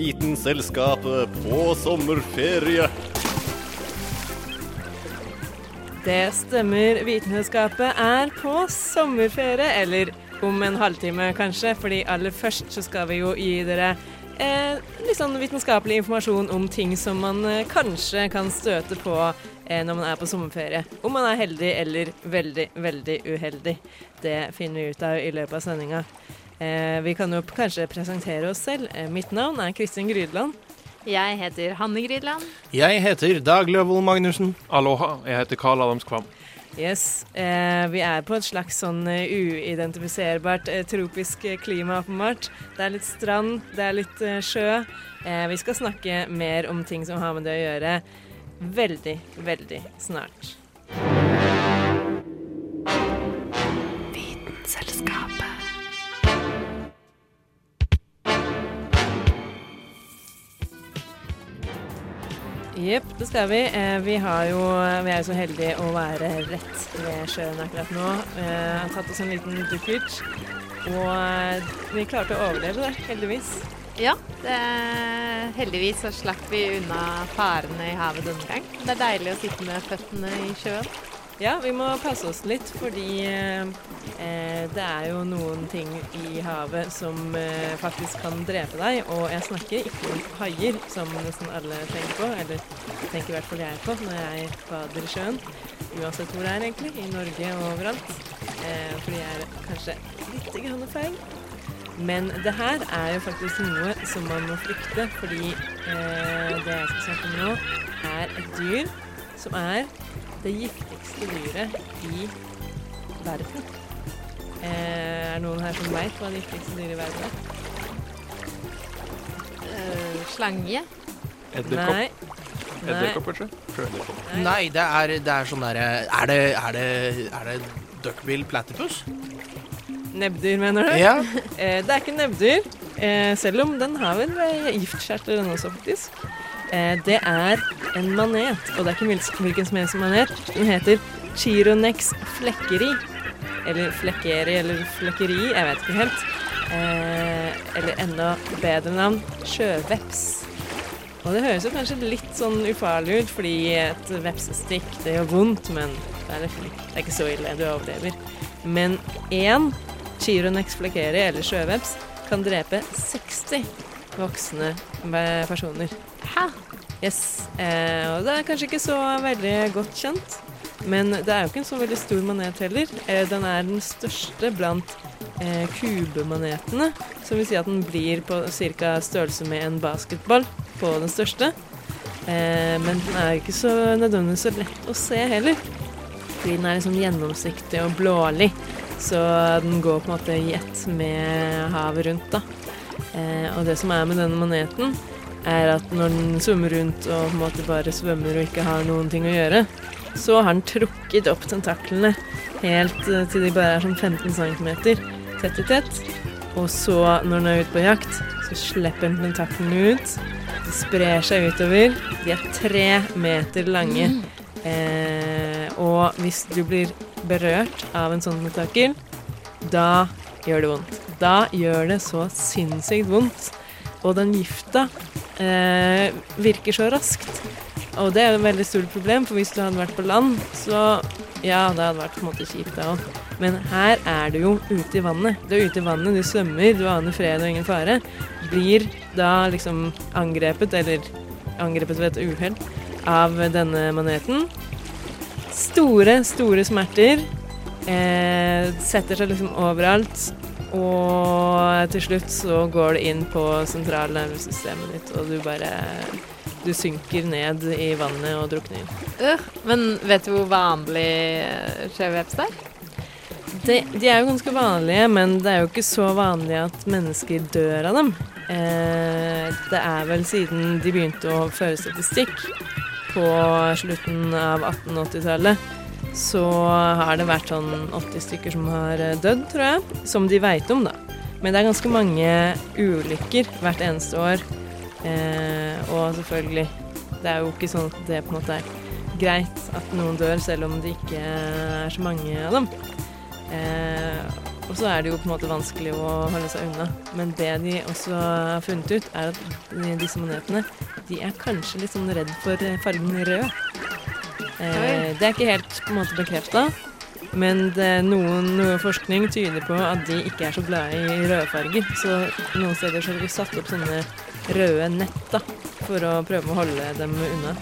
Vitenselskapet på sommerferie. Det stemmer. Vitenskapet er på sommerferie, eller om en halvtime kanskje. fordi aller først så skal vi jo gi dere eh, litt sånn vitenskapelig informasjon om ting som man eh, kanskje kan støte på eh, når man er på sommerferie. Om man er heldig eller veldig, veldig uheldig. Det finner vi ut av i løpet av sendinga. Eh, vi kan jo kanskje presentere oss selv. Eh, mitt navn er Kristin Grydland. Jeg heter Hanne Grydland. Jeg heter Dag Løvold Magnussen. Aloha, jeg heter Karl Adams Kvam. Yes, eh, Vi er på et slags sånn eh, uidentifiserbart eh, tropisk klima, åpenbart. Det er litt strand, det er litt eh, sjø. Eh, vi skal snakke mer om ting som har med det å gjøre, veldig, veldig snart. Jepp, det skal vi. Eh, vi, jo, vi er jo så heldige å være rett ved sjøen akkurat nå. Vi har tatt oss en liten dukkert. Og eh, vi klarte å overleve det, heldigvis. Ja, det, heldigvis så slapp vi unna farene i havet denne gang. Det er deilig å sitte med føttene i sjøen. Ja, vi må passe oss litt, fordi eh, det er jo noen ting i havet som eh, faktisk kan drepe deg. Og jeg snakker ikke om haier, som nesten alle tenker på, eller tenker i hvert fall jeg på når jeg bader i sjøen. Uansett hvor det er, egentlig. I Norge og overalt. Eh, fordi jeg er kanskje litt grann feil. Men det her er jo faktisk noe som man må frykte, fordi eh, det jeg skal snakke om nå, er et dyr som er det giftigste dyret i verden. Eh, er det noen her som veit hva det giftigste dyret i verden er? Eh, slange. Edderkopp. Nei. Edderkopp, kanskje? Nei, det er, det er sånn derre Er det, er det, er det duckbill platypus? Nebbdyr, mener du? Ja. Eh, det er ikke nebbdyr, eh, selv om den har vel eh, giftkjertler den også, faktisk. Eh, det er en manet, og det er ikke hvilken som helst manet. Den heter Chironex flekkeri. Eller flekkeri, eller flekkeri, jeg vet ikke helt. Eh, eller enda bedre navn, sjøveps. Og det høres jo kanskje litt sånn ufarlig ut, fordi et vepsestikk det gjør vondt, men det er, det er ikke så ille, du overlever. Men én Chironex flekkeri, eller sjøveps, kan drepe 60 voksne eh, personer. Hæ? Yes. Eh, og det er kanskje ikke så veldig godt kjent, men det er jo ikke en så veldig stor manet heller. Eh, den er den største blant eh, kubemanetene, som vil si at den blir på ca. størrelse med en basketball på den største. Eh, men den er ikke så nødvendigvis så lett å se heller, fordi den er liksom gjennomsiktig og blålig. Så den går på en måte i ett med havet rundt, da. Eh, og det som er med denne maneten, er at når den svømmer rundt og på en måte bare svømmer og ikke har noen ting å gjøre, så har den trukket opp tentaklene helt eh, til de bare er sånn 15 cm tett i tett. Og så, når den er ute på jakt, så slipper den tentaklene ut. De sprer seg utover. De er tre meter lange. Eh, og hvis du blir berørt av en sånn tentakel, da gjør det vondt. Da gjør det så sinnssykt vondt. Og den gifta eh, virker så raskt. Og det er et veldig stort problem, for hvis du hadde vært på land, så ja, det hadde vært på en måte kjipt det òg. Men her er du jo ute i vannet. Du er ute i vannet, du svømmer, du aner fred og ingen fare. Blir da liksom angrepet, eller angrepet ved et uhell, av denne maneten. Store, store smerter. Eh, setter seg liksom overalt. Og til slutt så går det inn på sentralnervesystemet ditt, og du bare Du synker ned i vannet og drukner. Øh, men vet du hvor vanlig eh, sjøveps er? De, de er jo ganske vanlige, men det er jo ikke så vanlig at mennesker dør av dem. Eh, det er vel siden de begynte å føre statistikk på slutten av 1880-tallet, så har det vært sånn 80 stykker som har eh, dødd, tror jeg. Som de veit om, da. Men det er ganske mange ulykker hvert eneste år. Eh, og selvfølgelig, det er jo ikke sånn at det på en måte er greit at noen dør, selv om det ikke er så mange av dem. Eh, Og så er det jo på en måte vanskelig å holde seg unna. Men det de også har funnet ut, er at disse manetene de er kanskje litt sånn redd for fargen rød. Eh, det er ikke helt på en måte bekrefta, men det, noen, noe forskning tyder på at de ikke er så glade i rødfarger. Så noen steder så har de satt opp sånne røde nett da, for å prøve å holde dem unna.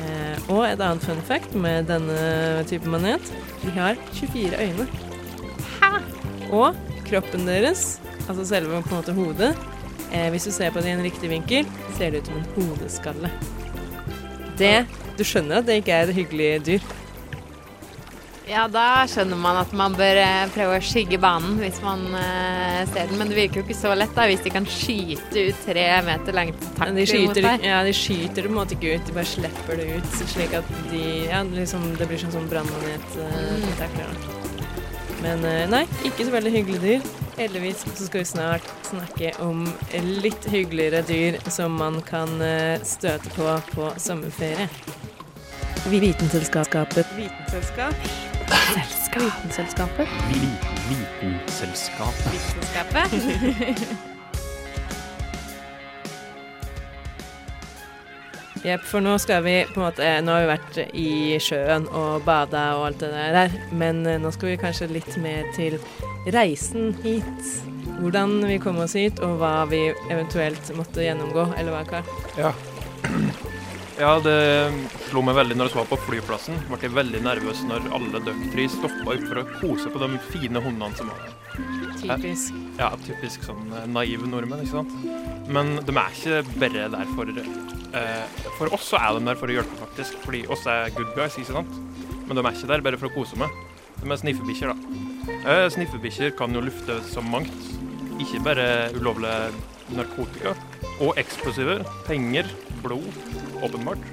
Eh, og et annet fun fact med denne type manet, de har 24 øyne. Og kroppen deres, altså selve på en måte hodet, eh, hvis du ser på det i en riktig vinkel, ser det ut som en hodeskalle. Det, du skjønner at det ikke er et hyggelig dyr. Ja, da skjønner man at man bør eh, prøve å skygge banen hvis man eh, ser den. Men det virker jo ikke så lett da, hvis de kan skyte ut tre meter langt takt. de skyter, mot deg. ja, de skyter det på en måte ikke ut, de bare slipper det ut, slik at de, ja, liksom, det blir sånn, sånn brannmanet-tentakler. da. Men eh, nei, ikke så veldig hyggelige dyr. Heldigvis så skal vi snart snakke om litt hyggeligere dyr som man kan eh, støte på på sommerferie. Vitenselskapet. Vitenselskap. Vitenselskapet. Vitenselskapet. Vitenskapet. Jepp, for nå skal vi på en måte Nå har vi vært i sjøen og bada og alt det der, men eh, nå skal vi kanskje litt mer til reisen hit. Hvordan vi kom oss hit, og hva vi eventuelt måtte gjennomgå, eller hva, Karl? Ja. ja, det slo meg veldig når jeg var på flyplassen. Ble jeg veldig nervøs når alle dere tre stoppa opp for å kose på de fine hundene som var der. Typisk. Ja, typisk sånn eh, naive nordmenn, ikke sant. Men de er ikke bare der for eh, For oss så er de der for å hjelpe, faktisk. Fordi oss er good guys, ikke sant. Men de er ikke der bare for å kose meg. De er sniffebikkjer, da. Eh, sniffebikkjer kan jo lufte så mangt. Ikke bare ulovlig narkotika. Og eksplosiver. Penger. Blod. Åpenbart.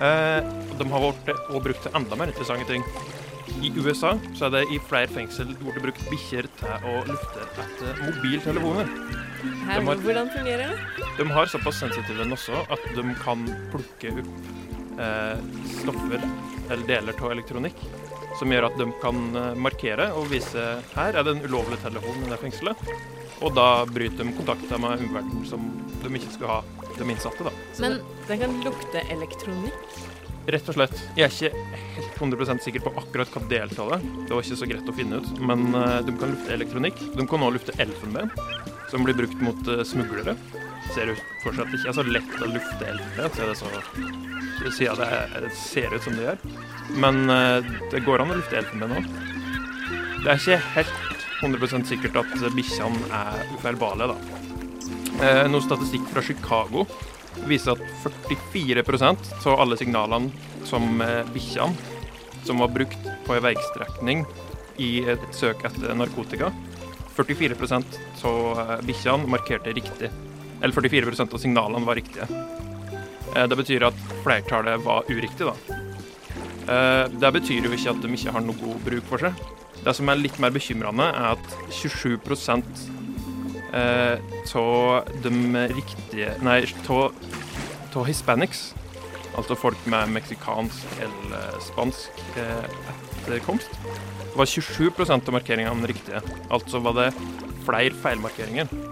Eh, de har vært og brukt til enda mer interessante ting. I USA så er det i flere fengsel blitt brukt bikkjer til å lufte etter mobiltelefoner. Her, De har- hvordan fungerer det? De har såpass sensitive også at de kan plukke opp eh, stoffer eller deler av elektronikk som gjør at de kan eh, markere og vise her er det en ulovlig telefon i det fengselet. Og da bryter de kontakten med omverdenen som de ikke skulle ha, de innsatte. da. Men det kan lukte elektronikk. Rett og slett. Jeg er ikke helt 100% sikker på akkurat hva deltallet det. Var ikke så greit å finne ut. Men eh, de kan lufte elektronikk. De kan også lufte elfenben, som blir brukt mot eh, smuglere. Ser ut fortsatt ikke så lett å lufte eldre, så er det så siden det er- ser ut som det gjør. Men eh, det går an å lufte elfenben òg. Det er ikke helt 100 sikkert at bikkjene er ufeilbare, da. Eh, noe statistikk fra Chicago viser at 44% av alle signalene som bikkjene som var brukt på en veistrekning i et søk etter narkotika 44 av eh, bikkjene markerte riktig. Eller 44% av signalene var riktige. Eh, Det betyr at flertallet var uriktig, da. Eh, Det betyr jo ikke at de ikke har noe god bruk for seg. Det som er litt mer bekymrende, er at 27% av de riktige Nei, av hispanics, altså folk med meksikansk eller spansk etterkomst, var 27% av markeringene riktige. Altså var det flere feilmarkeringer. Altså,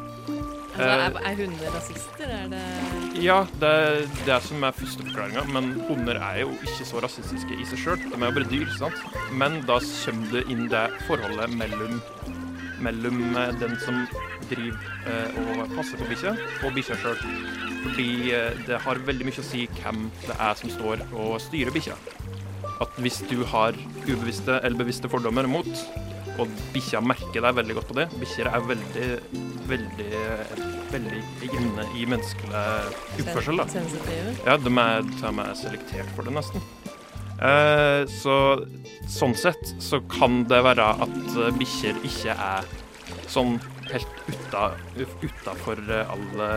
Eh, er, er hunder rasister? Er det Ja, det er det som er førsteforklaringa, men hunder er jo ikke så rasistiske i seg sjøl. De er jo bare dyr, sant. Men da kommer det inn det forholdet mellom, mellom eh, den som driver eh, og passer på bikkja, og bikkja sjøl. Fordi eh, det har veldig mye å si hvem det er som står og styrer bikkja. At hvis du har ubevisste eller bevisste fordommer mot, og bikkja merker deg veldig godt på det Bikkjer er veldig, veldig, veldig inne i menneskelig oppførsel. da. Ja, de er, de er selektert for det, nesten. Eh, så sånn sett så kan det være at eh, bikkjer ikke er sånn helt uta, utafor all, alle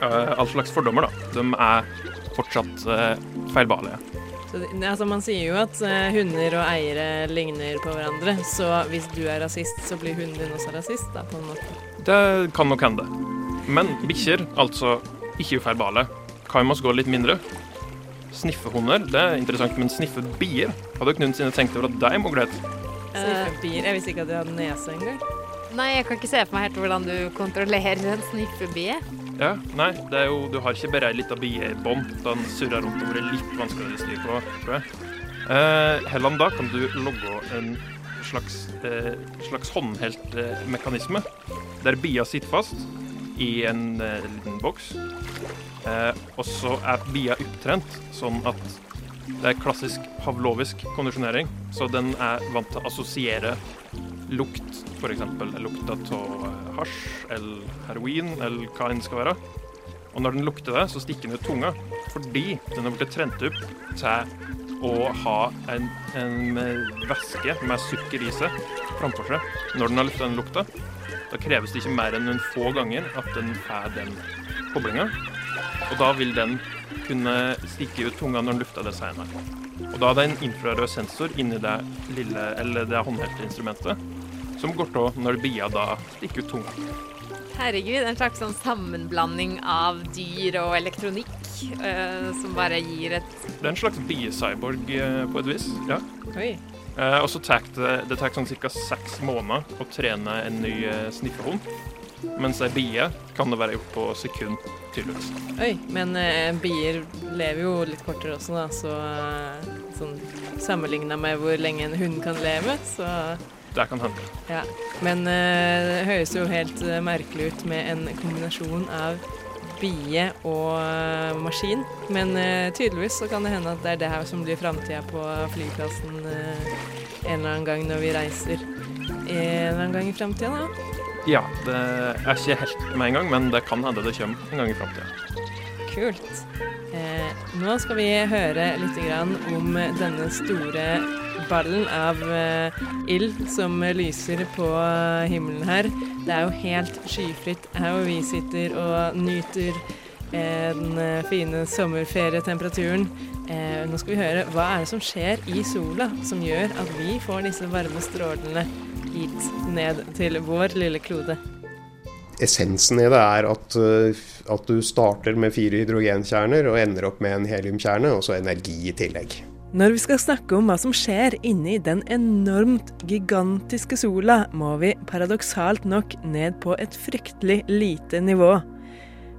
eh, all slags fordommer, da. De er fortsatt eh, feilbarlige. Det, altså man sier jo at eh, hunder og eiere ligner på hverandre, så hvis du er rasist, så blir hunden din også rasist, da, på en måte. Det kan nok hende. Men bikkjer, altså ikke uferbale, kan man gå litt mindre. Sniffehunder, det er interessant, men sniffebier Hadde dere noensinne tenkt over at de må glede Sniffebier. Jeg visste ikke at de hadde nese engang. Nei, jeg kan ikke se for meg helt hvordan du kontrollerer en sniffebie. Ja, nei, det er jo, du har ikke bare ei lita bie i bånd. Den surrer rundt og blir litt vanskeligere å styre på, tror jeg. Eh, Helland, da kan du logge en slags, eh, slags håndhelt eh, der bia sitter fast i en eh, liten boks. Eh, og så er bia opptrent sånn at det er klassisk pavlovisk kondisjonering, så den er vant til å assosiere lukt, f.eks. lukta av hasj eller heroin eller hva enn det skal være. Og når den lukter det, så stikker den ut tunga, fordi den har blitt trent opp til å ha en, en væske med sukker i seg framfor seg når den har lukta den lukta. Da kreves det ikke mer enn noen få ganger at den får den koblinga. Og da vil den kunne stikke ut tunga når den lukter det senere. Og da er det en infrarød sensor inni det lille, eller det håndhelte instrumentet som går av når bia da stikker ut tunga. Herregud, en slags sånn sammenblanding av dyr og elektronikk eh, som bare gir et Det er en slags biecyborg eh, på et vis. ja. Oi. Eh, og så tar det, det tar sånn ca. seks måneder å trene en ny eh, sniffehund. Mens ei bie kan det være gjort på sekund, tydeligvis. Oi. Men eh, bier lever jo litt kortere også, da, så eh, sånn sammenligna med hvor lenge en hund kan leve, så Det kan hende. Ja, men eh, det høres jo helt eh, merkelig ut med en kombinasjon av bie og eh, maskin. Men tydeligvis så kan det hende at det er det her som blir framtida på flyplassen en eller annen gang når vi reiser. En eller annen gang i framtida, da. Ja, det er ikke helt med en gang, men det kan hende det kommer en gang i framtida. Kult. Eh, nå skal vi høre litt grann om denne store ballen av uh, ild som lyser på himmelen her. Det er jo helt skyfritt her hvor vi sitter og nyter eh, den eh, fine sommerferietemperaturen. Eh, nå skal vi høre hva er det som skjer i sola som gjør at vi får disse varme strålene hit ned til vår lille klode. Essensen i det er at, at du starter med fire hydrogenkjerner og ender opp med en heliumkjerne, og så energi i tillegg. Når vi skal snakke om hva som skjer inni den enormt gigantiske sola, må vi paradoksalt nok ned på et fryktelig lite nivå.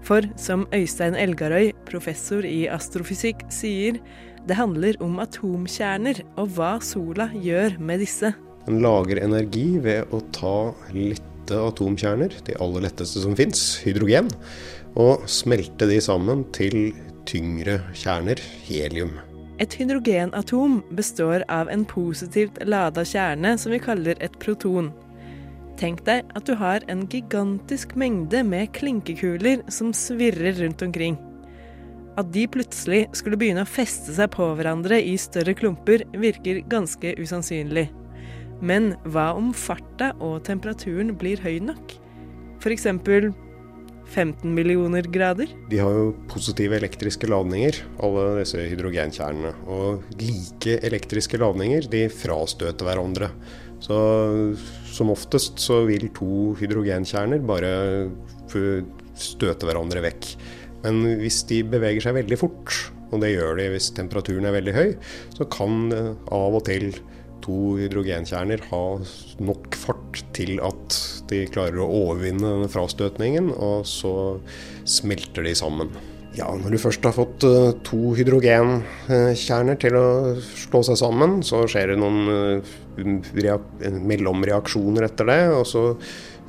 For som Øystein Elgarøy, professor i astrofysikk, sier, det handler om atomkjerner og hva sola gjør med disse. Den lager energi ved å ta lette atomkjerner, de aller letteste som fins, hydrogen, og smelte de sammen til tyngre kjerner, helium. Et hydrogenatom består av en positivt lada kjerne som vi kaller et proton. Tenk deg at du har en gigantisk mengde med klinkekuler som svirrer rundt omkring. At de plutselig skulle begynne å feste seg på hverandre i større klumper, virker ganske usannsynlig. Men hva om farta og temperaturen blir høy nok? F.eks. 15 millioner grader? De har jo positive elektriske ladninger, alle disse hydrogenkjernene. Og like elektriske ladninger, de frastøter hverandre. Så som oftest så vil to hydrogenkjerner bare støte hverandre vekk. Men hvis de beveger seg veldig fort, og det gjør de hvis temperaturen er veldig høy, så kan av og til to hydrogenkjerner ha nok fart til at de klarer å overvinne denne frastøtningen, og så smelter de sammen. Ja, når du først har fått to hydrogenkjerner til å slå seg sammen, så skjer det noen mellomreaksjoner etter det. Og så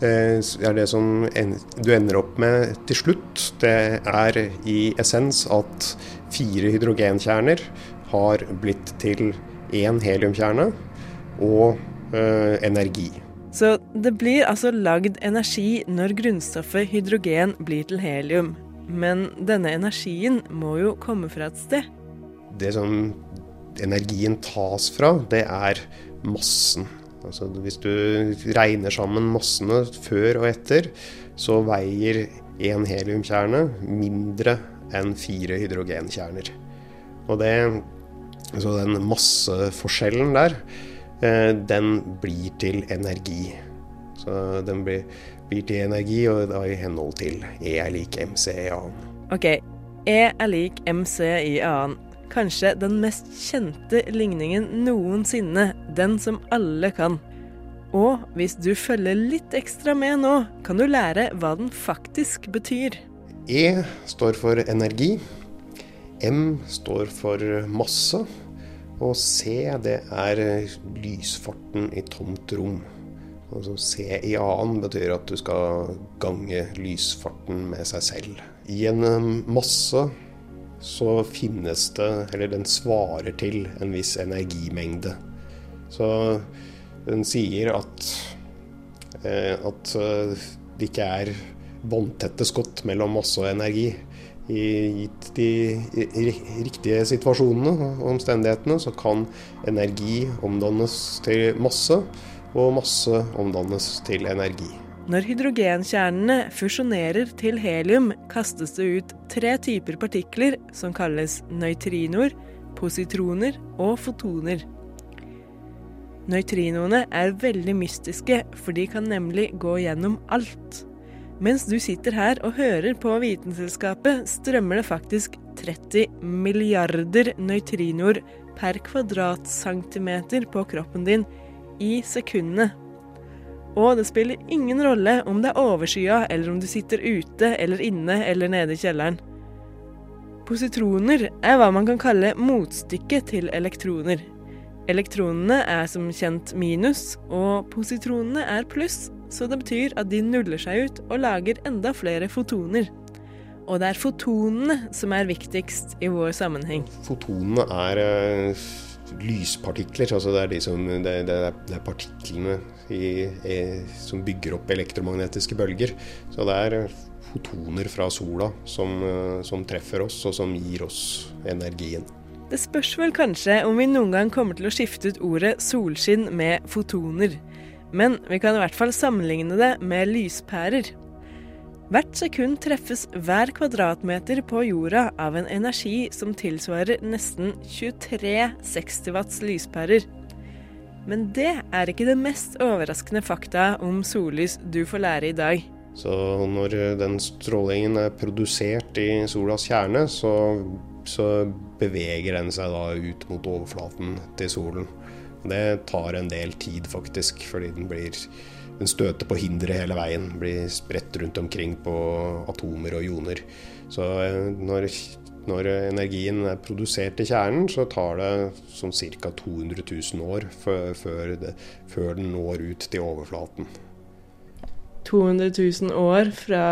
er det som du ender opp med til slutt, det er i essens at fire hydrogenkjerner har blitt til én heliumkjerne og eh, energi. Så det blir altså lagd energi når grunnstoffet hydrogen blir til helium. Men denne energien må jo komme fra et sted. Det som energien tas fra, det er massen. Altså hvis du regner sammen massene før og etter, så veier én heliumkjerne mindre enn fire hydrogenkjerner. Og det så den masseforskjellen der, den blir til energi. Så den blir, blir til energi, og da i henhold til E er lik MC i annen. OK. E er lik MC i annen. kanskje den mest kjente ligningen noensinne, den som alle kan. Og hvis du følger litt ekstra med nå, kan du lære hva den faktisk betyr. E står for energi. M står for masse. Og C det er lysfarten i tomt rom. Altså C i annen betyr at du skal gange lysfarten med seg selv. I en um, masse så finnes det, eller den svarer til, en viss energimengde. Så den sier at, eh, at eh, det ikke er vanntette skott mellom masse og energi. Gitt de riktige situasjonene og omstendighetene, så kan energi omdannes til masse, og masse omdannes til energi. Når hydrogenkjernene fusjonerer til helium, kastes det ut tre typer partikler som kalles nøytrinoer, positroner og fotoner. Nøytrinoene er veldig mystiske, for de kan nemlig gå gjennom alt. Mens du sitter her og hører på Vitenselskapet, strømmer det faktisk 30 milliarder nøytrinoer per kvadratcentimeter på kroppen din i sekundene. Og det spiller ingen rolle om det er overskya, eller om du sitter ute eller inne eller nede i kjelleren. Positroner er hva man kan kalle motstykket til elektroner. Elektronene er som kjent minus, og positronene er pluss, så det betyr at de nuller seg ut og lager enda flere fotoner. Og det er fotonene som er viktigst i vår sammenheng. Fotonene er uh, lyspartikler. altså Det er, de som, det, det er, det er partiklene i, i, som bygger opp elektromagnetiske bølger. Så det er fotoner fra sola som, uh, som treffer oss, og som gir oss energien. Det spørs vel kanskje om vi noen gang kommer til å skifte ut ordet solskinn med fotoner. Men vi kan i hvert fall sammenligne det med lyspærer. Hvert sekund treffes hver kvadratmeter på jorda av en energi som tilsvarer nesten 23 60 watts lyspærer. Men det er ikke det mest overraskende fakta om sollys du får lære i dag. Så når den strålingen er produsert i solas kjerne, så, så beveger den seg da ut mot overflaten til solen. Det tar en del tid, faktisk, fordi den blir den støter på hindre hele veien. Blir spredt rundt omkring på atomer og joner. Så eh, når, når energien er produsert i kjernen, så tar det sånn ca. 200 000 år før, før, det, før den når ut til overflaten. 200 000 år fra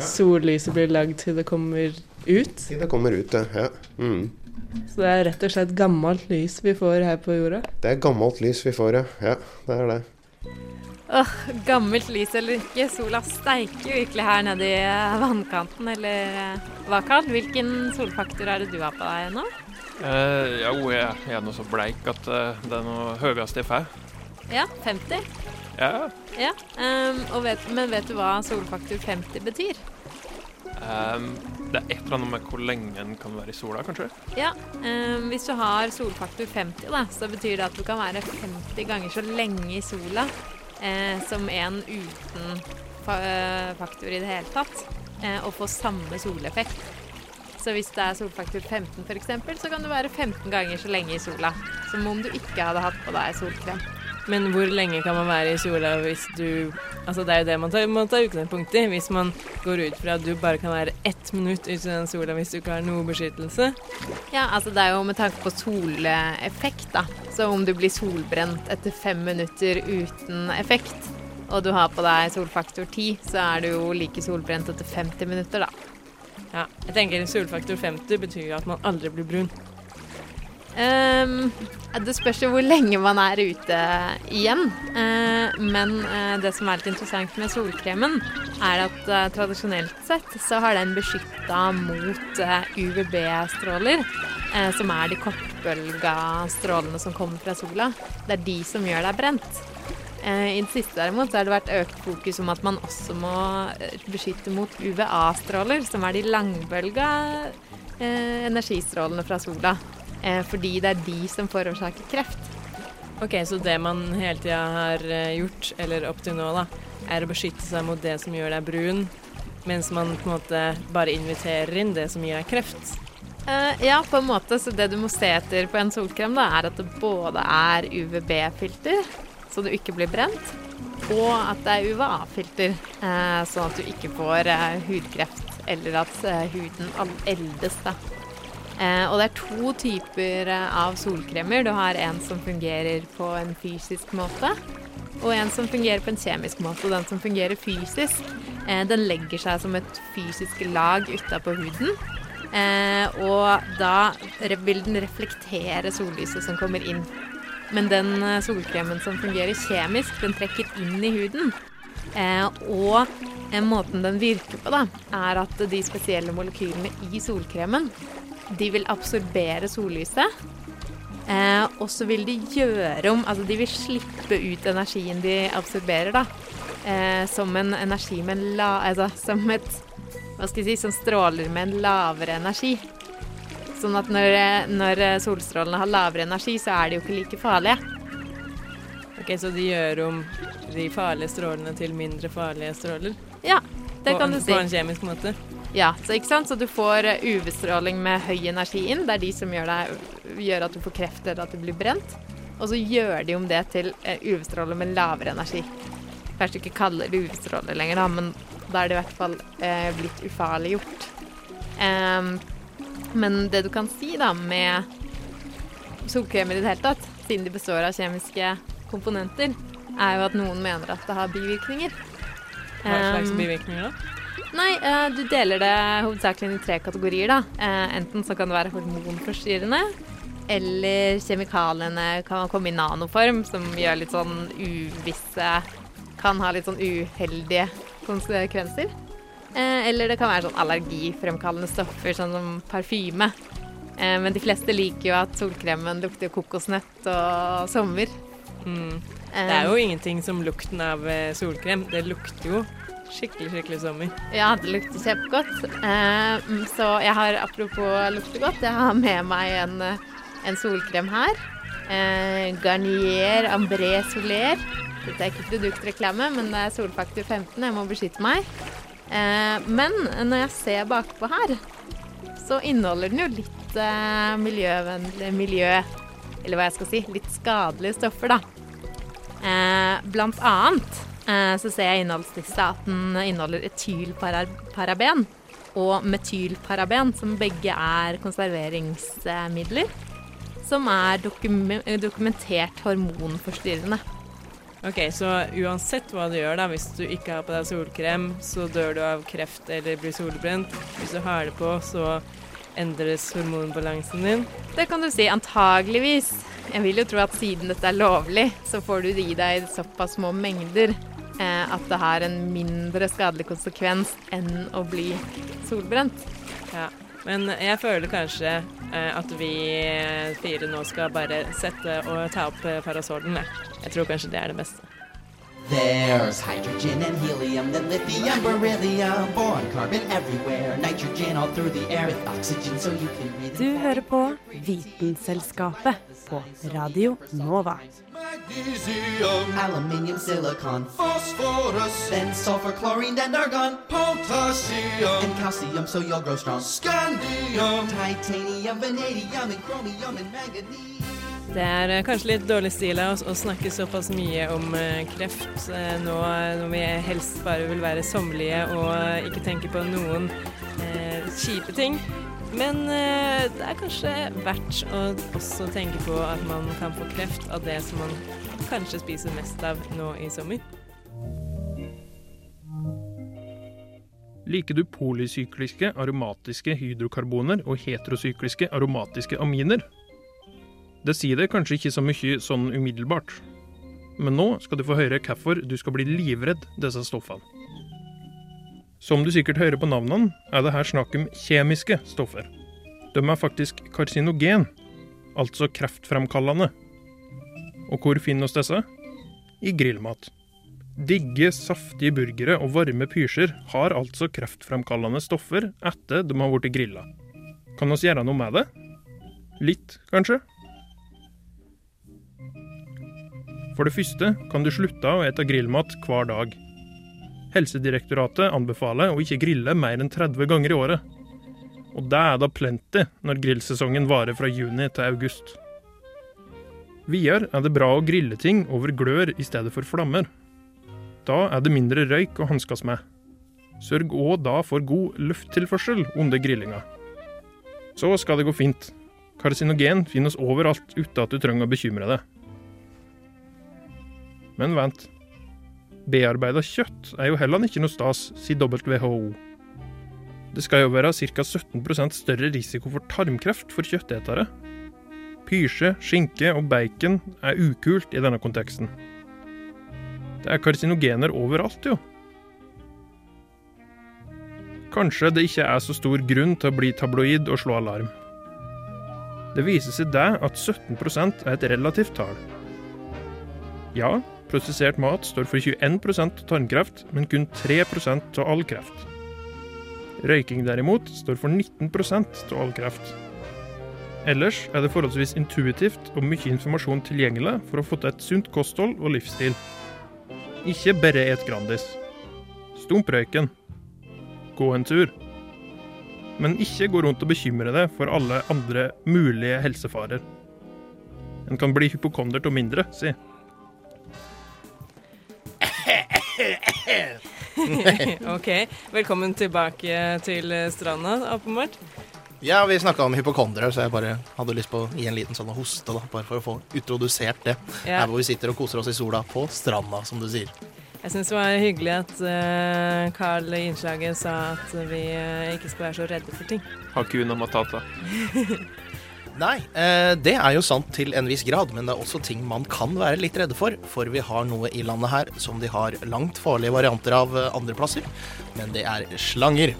sollyset blir lagd til det kommer ut? Til det kommer ut, ja. Mm. Så det er rett og slett gammelt lys vi får her på jorda? Det er gammelt lys vi får, ja. Ja, det er det. Åh, gammelt lys eller ikke, sola steiker jo virkelig her nede i eh, vannkanten, eller eh, hva, Karl? Hvilken solfaktor er det du har på deg nå? Eh, jo, jeg, jeg er nå så bleik at uh, det er noe høyeste jeg får. Ja, 50. Ja. ja um, vet, men vet du hva solfaktor 50 betyr? Um, det er et eller annet med hvor lenge den kan være i sola, kanskje? Ja, um, hvis du har solfaktor 50, da, så betyr det at du kan være 50 ganger så lenge i sola eh, som en uten fa eh, faktor i det hele tatt, eh, og få samme soleffekt. Så hvis det er solfaktor 15 f.eks., så kan du være 15 ganger så lenge i sola som om du ikke hadde hatt på deg solkrem. Men hvor lenge kan man være i sola hvis du Altså det er jo det man tar, man tar utgangspunkt i. Hvis man går ut fra at du bare kan være ett minutt ute i den sola hvis du ikke har noe beskyttelse. Ja, altså det er jo med tanke på soleffekt, da. Så om du blir solbrent etter fem minutter uten effekt, og du har på deg solfaktor 10, så er du jo like solbrent etter 50 minutter, da. Ja, jeg tenker solfaktor 50 betyr jo at man aldri blir brun. Um, det spørs jo hvor lenge man er ute igjen. Uh, men uh, det som er litt interessant med solkremen, er at uh, tradisjonelt sett så har den beskytta mot UVB-stråler, som er de kortbølga strålene som kommer fra sola. Det er de som gjør deg brent. I det siste derimot har det vært økt fokus om at man også må beskytte mot UVA-stråler, som er de langbølga energistrålene fra sola. Eh, fordi det er de som forårsaker kreft. Ok, Så det man hele tida har eh, gjort, eller opp til nå, da, er å beskytte seg mot det som gjør deg brun, mens man på en måte bare inviterer inn det som gir deg kreft? Uh, ja, på en måte. Så det du må se etter på en solkrem, da, er at det både er UVB-filter, så du ikke blir brent, og at det er UVA-filter, uh, sånn at du ikke får uh, hudkreft eller at huden eldes. Da. Eh, og det er to typer eh, av solkremer. Du har en som fungerer på en fysisk måte, og en som fungerer på en kjemisk måte. Og den som fungerer fysisk, eh, den legger seg som et fysisk lag utapå huden. Eh, og da vil den reflektere sollyset som kommer inn. Men den eh, solkremen som fungerer kjemisk, den trekker inn i huden. Eh, og måten den virker på, da, er at de spesielle molekylene i solkremen de vil absorbere sollyset. Eh, og så vil de gjøre om Altså de vil slippe ut energien de absorberer, da. Eh, som en energi med en la... Altså som et Hva skal jeg si Som stråler med en lavere energi. Sånn at når, eh, når solstrålene har lavere energi, så er de jo ikke like farlige. Ok, Så de gjør om de farlige strålene til mindre farlige stråler? Ja, det på kan du si. På en kjemisk måte? Ja, så ikke sant? Så du får eh, UV-stråling med høy energi inn. Det er de som gjør, deg, gjør at du får kreft eller at du blir brent. Og så gjør de om det til eh, UV-stråler med lavere energi. Kanskje ikke kaller det UV-stråler lenger, da, men da er det i hvert fall eh, blitt ufarliggjort. Um, men det du kan si da med solkremer i det hele tatt, siden de består av kjemiske komponenter, er jo at noen mener at det har bivirkninger. Hva slags bivirkninger da? Nei, eh, du deler det hovedsakelig inn i tre kategorier. da. Eh, enten så kan det være hormonforstyrrende, eller kjemikaliene kan komme i nanoform, som gjør litt sånn uvisse Kan ha litt sånn uheldige konsekvenser. Eh, eller det kan være sånn allergifremkallende stoffer, sånn som parfyme. Men de fleste liker jo at solkremen lukter kokosnøtt og sommer. Mm. Det er jo ingenting som lukten av solkrem. Det lukter jo skikkelig, skikkelig sommer. Ja, det lukter kjempegodt. Eh, mm, så jeg har, apropos lukter godt, jeg har med meg en, eh, en solkrem her. Eh, Garnier Ambré Soler. Dette er ikke produktreklame, men det er solfaktor 15. Jeg må beskytte meg. Eh, men når jeg ser bakpå her, så inneholder den jo litt miljøvennlig miljø Eller hva jeg skal si, litt skadelige stoffer, da. Blant annet så ser jeg i innholdslista at den inneholder etylparaben og metylparaben, som begge er konserveringsmidler. Som er dokumentert hormonforstyrrende. Ok, Så uansett hva du gjør, da, hvis du ikke har på deg solkrem, så dør du av kreft eller blir solbrent. Hvis du har det på, så endres hormonbalansen din. Det kan du si. Antageligvis. Jeg vil jo tro at siden dette er lovlig, så får du det i deg såpass små mengder eh, at det har en mindre skadelig konsekvens enn å bli solbrent. Ja. Men jeg føler kanskje eh, at vi fire nå skal bare sette og ta opp eh, parasollen. jeg. Jeg tror kanskje det er det beste. There's hydrogen and helium, then lithium, beryllium, boron, carbon everywhere, nitrogen all through the air with oxygen so you can breathe. Du hører på Vitenselskapet på Radio Nova. Magnesium, Aluminium, silicon, phosphorus, then sulfur, chlorine, then argon, potassium, and calcium so you'll grow strong. scandium. Titanium, vanadium, and chromium, and manganese. Det er eh, kanskje litt dårlig stil av oss å snakke såpass mye om eh, kreft eh, nå når vi helst bare vil være sommerlige og ikke tenke på noen eh, kjipe ting. Men eh, det er kanskje verdt å også tenke på at man kan få kreft av det som man kanskje spiser mest av nå i sommer. Liker du polysykliske aromatiske hydrokarboner og heterosykliske aromatiske aminer? Det sier det kanskje ikke så mye sånn umiddelbart, men nå skal du få høre hvorfor du skal bli livredd disse stoffene. Som du sikkert hører på navnene, er det her snakk om kjemiske stoffer. De er faktisk karsinogen, altså kreftfremkallende. Og hvor finner oss disse? I grillmat. Digge, saftige burgere og varme pysjer har altså kreftfremkallende stoffer etter de har blitt grilla. Kan oss gjøre noe med det? Litt, kanskje? For det første kan du slutte å ete grillmat hver dag. Helsedirektoratet anbefaler å ikke grille mer enn 30 ganger i året. Og det er da plenty når grillsesongen varer fra juni til august. Videre er det bra å grille ting over glør i stedet for flammer. Da er det mindre røyk å hanskes med. Sørg òg da for god lufttilførsel under grillinga. Så skal det gå fint. Karsinogen finnes overalt uten at du trenger å bekymre deg. Men vent. Bearbeida kjøtt er jo heller ikke noe stas, sier WHO. Det skal jo være ca. 17% større risiko for tarmkreft for kjøttetere. Pysje, skinke og bacon er ukult i denne konteksten. Det er karsinogener overalt, jo. Kanskje det ikke er så stor grunn til å bli tabloid og slå alarm. Det viser seg det at 17% er et relativt tall. Ja, prosessert mat står for 21% av tarmkreft, men kun 3% av all kreft. Røyking derimot står for 19% av all kreft. Ellers er det forholdsvis intuitivt og mye informasjon tilgjengelig for å få til et sunt kosthold og livsstil. Ikke bare et Grandis. Stump røyken. Gå en tur. Men ikke gå rundt og bekymre deg for alle andre mulige helsefarer. En kan bli hypokonder til mindre, si. OK. Velkommen tilbake til stranda, åpenbart. Ja, vi snakka om hypokondere, så jeg bare hadde lyst på å gi en liten sånn hoste, da, bare for å få introdusert det. Ja. Her hvor vi sitter og koser oss i sola på stranda, som du sier. Jeg syns det var hyggelig at eh, Carl i innslaget sa at vi eh, ikke skal være så redde for ting. Hakuna Matata. Nei, eh, det er jo sant til en viss grad, men det er også ting man kan være litt redde for. For vi har noe i landet her som de har langt farlige varianter av eh, andre plasser. Men det er slanger.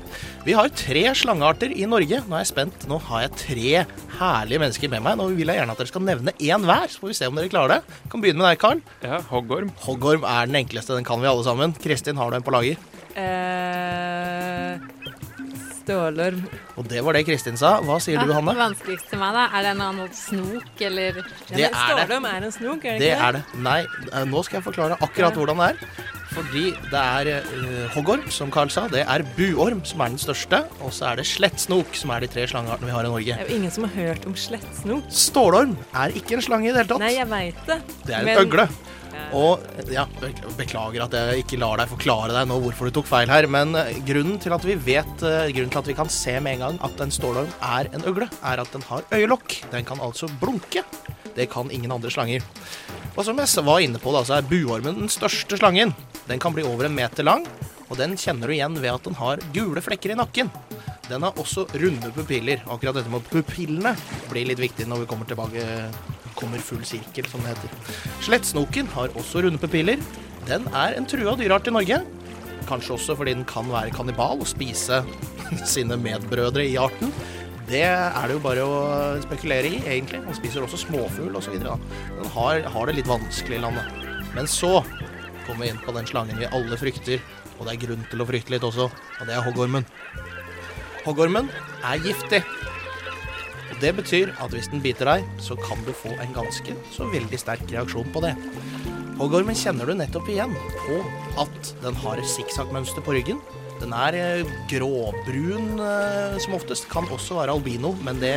Vi har tre slangearter i Norge. Nå er jeg spent. Nå har jeg tre herlige mennesker med meg. Nå vil jeg gjerne at dere skal nevne én hver, så får vi se om dere klarer det. Kan begynne med deg, Karl. Ja, hoggorm. Hoggorm er den enkleste, den kan vi alle sammen. Kristin, har du en på lager? Eh, stålorm. Og det var det Kristin sa. Hva sier du, Hanne? Det vanskeligste til meg, da. Er det en annen snok, eller Ja, Det er det. Er en snok, er det, Det ikke er det. Nei, eh, nå skal jeg forklare akkurat Ja. hvordan det er. Fordi det er uh, hoggorm, som Carl sa. Det er buorm, som er den største. Og så er det slettsnok, som er de tre slangeartene vi har i Norge. Det er jo ingen som har hørt om slettsnok. Stålorm er ikke en slange i det hele tatt. Nei, jeg veit det. Det er en men- øgle. Og ja, beklager at jeg ikke lar deg forklare deg nå hvorfor du tok feil her, men eh, grunnen til at vi vet, eh, grunnen til at vi kan se med en gang at en stålorm er en øgle, er at den har øyelokk. Den kan altså blunke. Det kan ingen andre slanger. Og som jeg var inne på, da, så er buormen den største slangen. Den kan bli over en meter lang, og den kjenner du igjen ved at den har gule flekker i nakken. Den har også runde pupiller. Akkurat dette med pupillene blir litt viktig når vi kommer tilbake kommer full sirkel, som det heter. Slettsnoken har også runde pupiller. Den er en trua dyreart i Norge. Kanskje også fordi den kan være kannibal og spise sine medbrødre i arten. Det er det jo bare å spekulere i, egentlig. Den spiser også småfugl osv. Den har, har det litt vanskelig i landet. Men så kommer vi inn på den slangen vi alle frykter, og det er grunn til å frykte litt også, og det er hoggormen. Hoggormen er giftig. Og Det betyr at hvis den biter deg, så kan du få en ganske så veldig sterk reaksjon på det. Hoggormen kjenner du nettopp igjen på at den har sikksakkmønster på ryggen. Den er eh, gråbrun eh, som oftest. Kan også være albino, men det,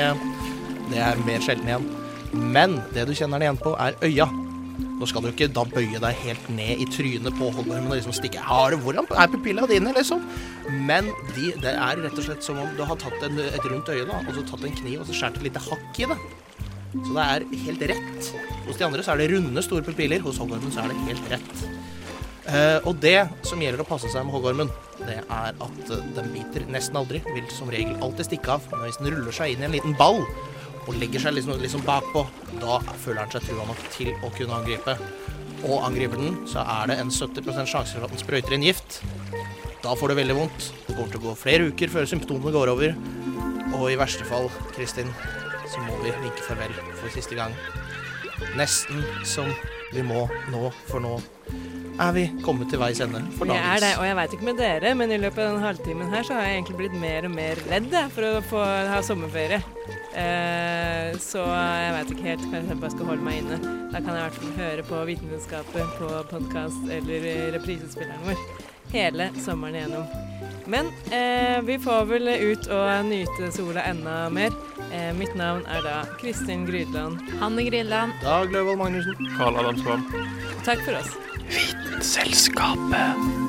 det er mer sjelden igjen. Men det du kjenner den igjen på, er øya. Nå skal du ikke da bøye deg helt ned i trynet på hoggormen og liksom stikke Har du, Hvordan er pupillene dine, liksom? Men de, det er rett og slett som om du har tatt en, et rundt øye da, og så tatt en kniv og så skåret et lite hakk i det. Så det er helt rett. Hos de andre så er det runde, store pupiller. Hos hoggormen så er det helt rett. Eh, og det som gjelder å passe seg med hoggormen, det er at eh, den biter nesten aldri. Vil som regel alltid stikke av. Men hvis den ruller seg inn i en liten ball og legger seg liksom, liksom bakpå, da føler han seg trua nok til å kunne angripe. Og angriper den, så er det en 70 sjanse for at den sprøyter inn gift. Da får du veldig vondt. Det kommer til å gå flere uker før symptomene går over. Og i verste fall, Kristin, så må vi vinke farvel for siste gang. Nesten som vi må nå, for nå er vi kommet til veis ende for Jeg er det, og jeg veit ikke med dere, men i løpet av den halvtimen her så har jeg egentlig blitt mer og mer redd for å få ha sommerferie. Eh, så jeg veit ikke helt. Kanskje jeg bare skal holde meg inne. Da kan jeg i hvert fall høre på Vitenskapet på podkast eller reprisespilleren vår hele sommeren igjennom. Men eh, vi får vel ut og nyte sola enda mer. Eh, mitt navn er da Kristin Grydland. Hanne Grydland. Dag Løvold Magnussen. Karl Adam Skvam. Takk for oss. Selskapet.